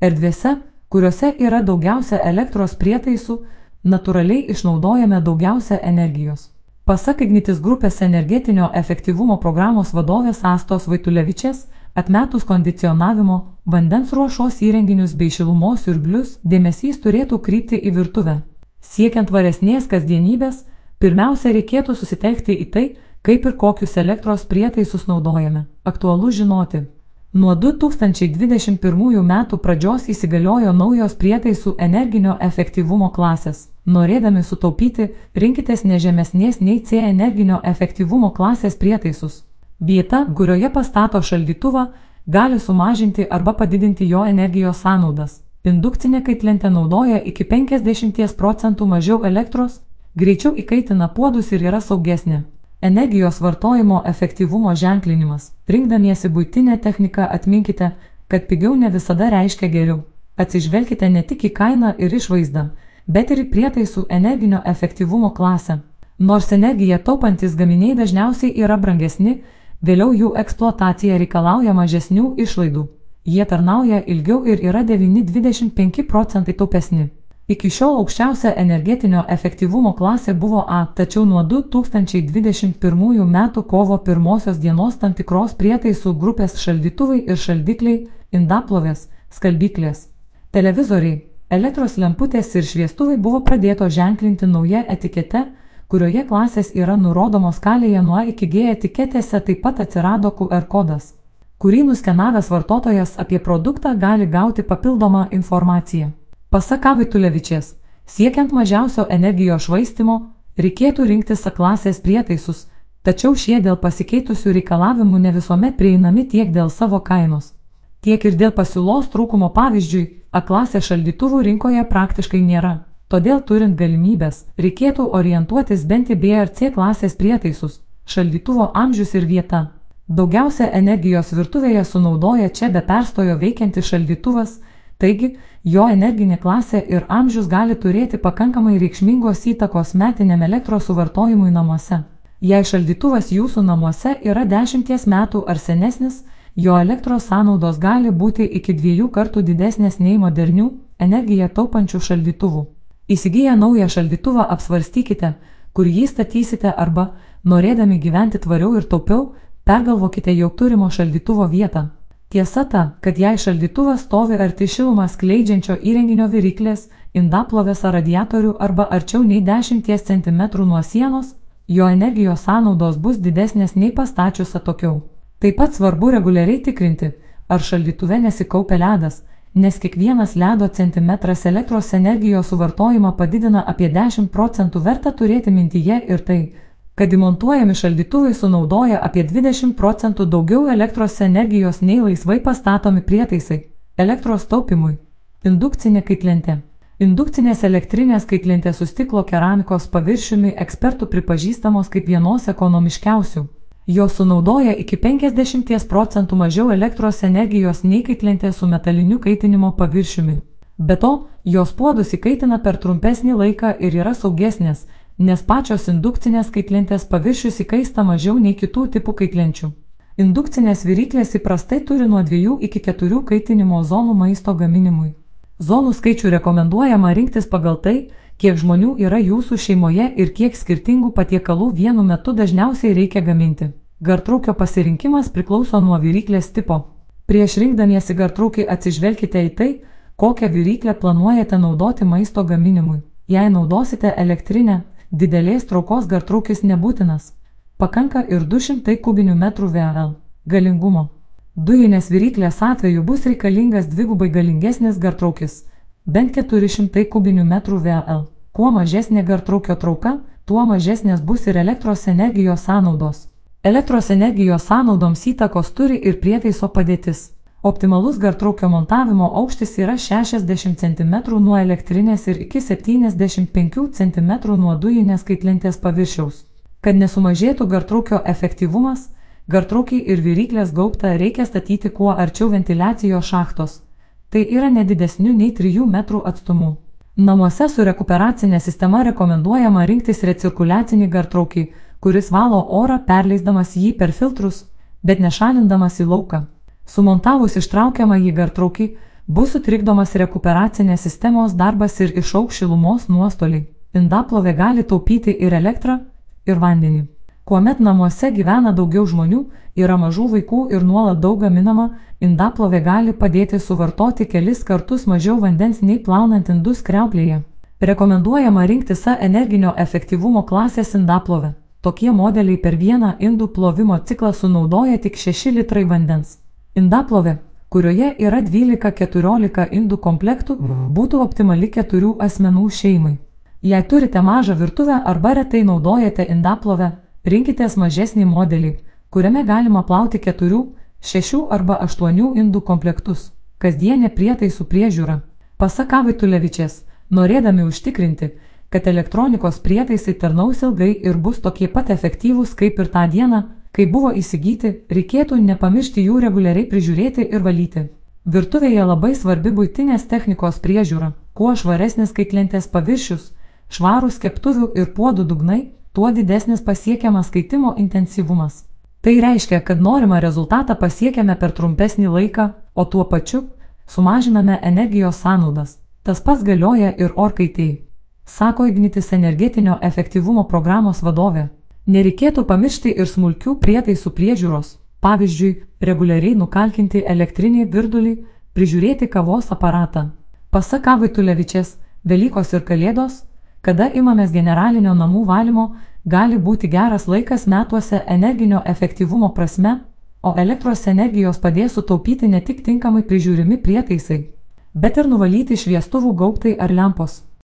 Erdvėse, kuriuose yra daugiausia elektros prietaisų, natūraliai išnaudojame daugiausia energijos. Pasak Ignitis grupės energetinio efektyvumo programos vadovės Astos Vaitulevičiės, atmetus kondicionavimo, vandens ruošos įrenginius bei šilumos siurblius, dėmesys turėtų krypti į virtuvę. Siekiant varesnės kasdienybės, pirmiausia reikėtų susitelkti į tai, kaip ir kokius elektros prietaisus naudojame. Aktualu žinoti. Nuo 2021 metų pradžios įsigaliojo naujos prietaisų energinio efektyvumo klasės. Norėdami sutaupyti, rinkitės nežemesnės nei C energinio efektyvumo klasės prietaisus. Vieta, kurioje pastato šaldytuvą, gali sumažinti arba padidinti jo energijos sąnaudas. Indukcinė kaitlentė naudoja iki 50 procentų mažiau elektros, greičiau įkaitina puodus ir yra saugesnė. Energijos vartojimo efektyvumo ženklinimas. Rinkdamiesi būtinę techniką atminkite, kad pigiau ne visada reiškia geriau. Atsižvelkite ne tik į kainą ir išvaizdą, bet ir į prietaisų energinio efektyvumo klasę. Nors energiją taupantis gaminiai dažniausiai yra brangesni, Vėliau jų eksploatacija reikalauja mažesnių išlaidų. Jie tarnauja ilgiau ir yra 9-25 procentai taupesni. Iki šiol aukščiausia energetinio efektyvumo klasė buvo A, tačiau nuo 2021 m. kovo 1 dienos tam tikros prietaisų grupės šaldytuvai ir šaldikliai, indaplovės, skalbyklės, televizoriai, elektros lemputės ir šviestuvai buvo pradėto ženklinti nauja etikete kurioje klasės yra nurodomos skalėje nuo iki G etiketėse taip pat atsirado QR kodas, kurį nuskenavęs vartotojas apie produktą gali gauti papildomą informaciją. Pasak Avitulevičiės, siekiant mažiausio energijos švaistimo, reikėtų rinktis klasės prietaisus, tačiau šie dėl pasikeitusių reikalavimų ne visuomet prieinami tiek dėl savo kainos, tiek ir dėl pasiūlos trūkumo pavyzdžiui, A klasės šaldytuvų rinkoje praktiškai nėra. Todėl turint galimybės, reikėtų orientuotis bent į B ar C klasės prietaisus, šaldytuvo amžius ir vieta. Daugiausia energijos virtuvėje sunaudoja čia be perstojo veikiantis šaldytuvas, taigi jo energinė klasė ir amžius gali turėti pakankamai reikšmingos įtakos metiniam elektros suvartojimui namuose. Jei šaldytuvas jūsų namuose yra 10 metų ar senesnis, jo elektros sąnaudos gali būti iki dviejų kartų didesnės nei modernių, energiją taupančių šaldytuvų. Įsigiję naują šaldytuvą apsvarstykite, kur jį statysite arba, norėdami gyventi tvariau ir taupiau, pergalvokite jau turimo šaldytuvo vietą. Tiesa ta, kad jei šaldytuvas stovi arti šilumą skleidžiančio įrenginio viryklės, indaplovės ar radiatorių arba arčiau nei 10 cm nuo sienos, jo energijos sąnaudos bus didesnės nei pastačius atokiau. Taip pat svarbu reguliariai tikrinti, ar šaldytuve nesikaupia ledas, nes kiekvienas ledo centimetras elektros energijos suvartojimą padidina apie 10 procentų verta turėti mintyje ir tai, kad įmontuojami šaldytuvai sunaudoja apie 20 procentų daugiau elektros energijos nei laisvai pastatomi prietaisai elektros taupimui. Indukcinė kaitlentė. Indukcinės elektrinės kaitlentės su stiklo keramikos paviršiumi ekspertų pripažįstamos kaip vienos ekonomiškiausių. Jos sunaudoja iki 50 procentų mažiau elektros energijos nei kaitlentė su metaliniu kaitinimo paviršiumi. Be to, jos puodus įkaitina per trumpesnį laiką ir yra saugesnės, nes pačios indukcinės kaitlentės paviršius įkaista mažiau nei kitų tipų kaitlenčių. Indukcinės viryklės įprastai turi nuo 2 iki 4 kaitinimo zonų maisto gaminimui. Zonų skaičių rekomenduojama rinktis pagal tai, kiek žmonių yra jūsų šeimoje ir kiek skirtingų patiekalų vienu metu dažniausiai reikia gaminti. Gartraukio pasirinkimas priklauso nuo viryklės tipo. Prieš rinkdamiesi gartraukį atsižvelkite į tai, kokią viryklę planuojate naudoti maisto gaminimui. Jei naudosite elektrinę, didelės traukos gartraukis nebūtinas. Pakanka ir 200 kubinių metrų VL galingumo. Dujinės viryklės atveju bus reikalingas dvigubai galingesnis gartraukis - bent 400 kubinių metrų VL. Kuo mažesnė gartraukio trauka, tuo mažesnės bus ir elektros energijos sąnaudos. Elektros energijos sąnaudoms įtakos turi ir prietaiso padėtis. Optimalus gartraukio montavimo aukštis yra 60 cm nuo elektrinės ir iki 75 cm nuo dujinės kaitlentės paviršiaus. Kad nesumažėtų gartraukio efektyvumas, gartraukiai ir viryklės gaubtą reikia statyti kuo arčiau ventiliacijos šachtos. Tai yra nedidesniu nei 3 m atstumu. Namuose su rekuperacinė sistema rekomenduojama rinktis recirkuliacinį gartraukį kuris valo orą perleisdamas jį per filtrus, bet nešalindamas į lauką. Sumontavus ištraukiamą jį gartraukį, Bus sutrikdomas rekuperacinės sistemos darbas ir išauks šilumos nuostoliai. Indaplovė gali taupyti ir elektrą, ir vandenį. Kuomet namuose gyvena daugiau žmonių, yra mažų vaikų ir nuolat daug gaminama, indaplovė gali padėti suvartoti kelis kartus mažiau vandens nei plaunant indus kreuklėje. Rekomenduojama rinktis A energinio efektyvumo klasės indaplovę. Tokie modeliai per vieną indų plovimo ciklą sunaudoja tik 6 litrai vandens. Indaplovė, kurioje yra 12-14 indų komplektų, būtų optimali keturių asmenų šeimai. Jei turite mažą virtuvę arba retai naudojate indaplovę, rinkitės mažesnį modelį, kuriame galima plauti 4, 6 arba 8 indų komplektus. Kasdienė prietaisų priežiūra. Pasak Vaitulevičias, norėdami užtikrinti, kad elektronikos prietaisai tarnaus ilgai ir bus tokie pat efektyvūs kaip ir tą dieną, kai buvo įsigyti, reikėtų nepamiršti jų reguliariai prižiūrėti ir valyti. Virtuvėje labai svarbi būtinės technikos priežiūra. Kuo švaresnis kaitlentės paviršius, švarūs keptuvių ir puodų dugnai, tuo didesnis pasiekiamas skaitimo intensyvumas. Tai reiškia, kad norimą rezultatą pasiekiame per trumpesnį laiką, o tuo pačiu sumažiname energijos sąnaudas. Tas pats galioja ir orkaitėjai sako Ignitis energetinio efektyvumo programos vadovė. Nereikėtų pamiršti ir smulkių prietaisų priežiūros, pavyzdžiui, reguliariai nukalkinti elektrinį virdulį, prižiūrėti kavos aparatą. Pasak Vaitulevičias, Velykos ir Kalėdos, kada imamės generalinio namų valymo, gali būti geras laikas metuose energinio efektyvumo prasme, o elektros energijos padės sutaupyti ne tik tinkamai prižiūrimi prietaisai, bet ir nuvalyti šviestuvų gaubtai ar lempos.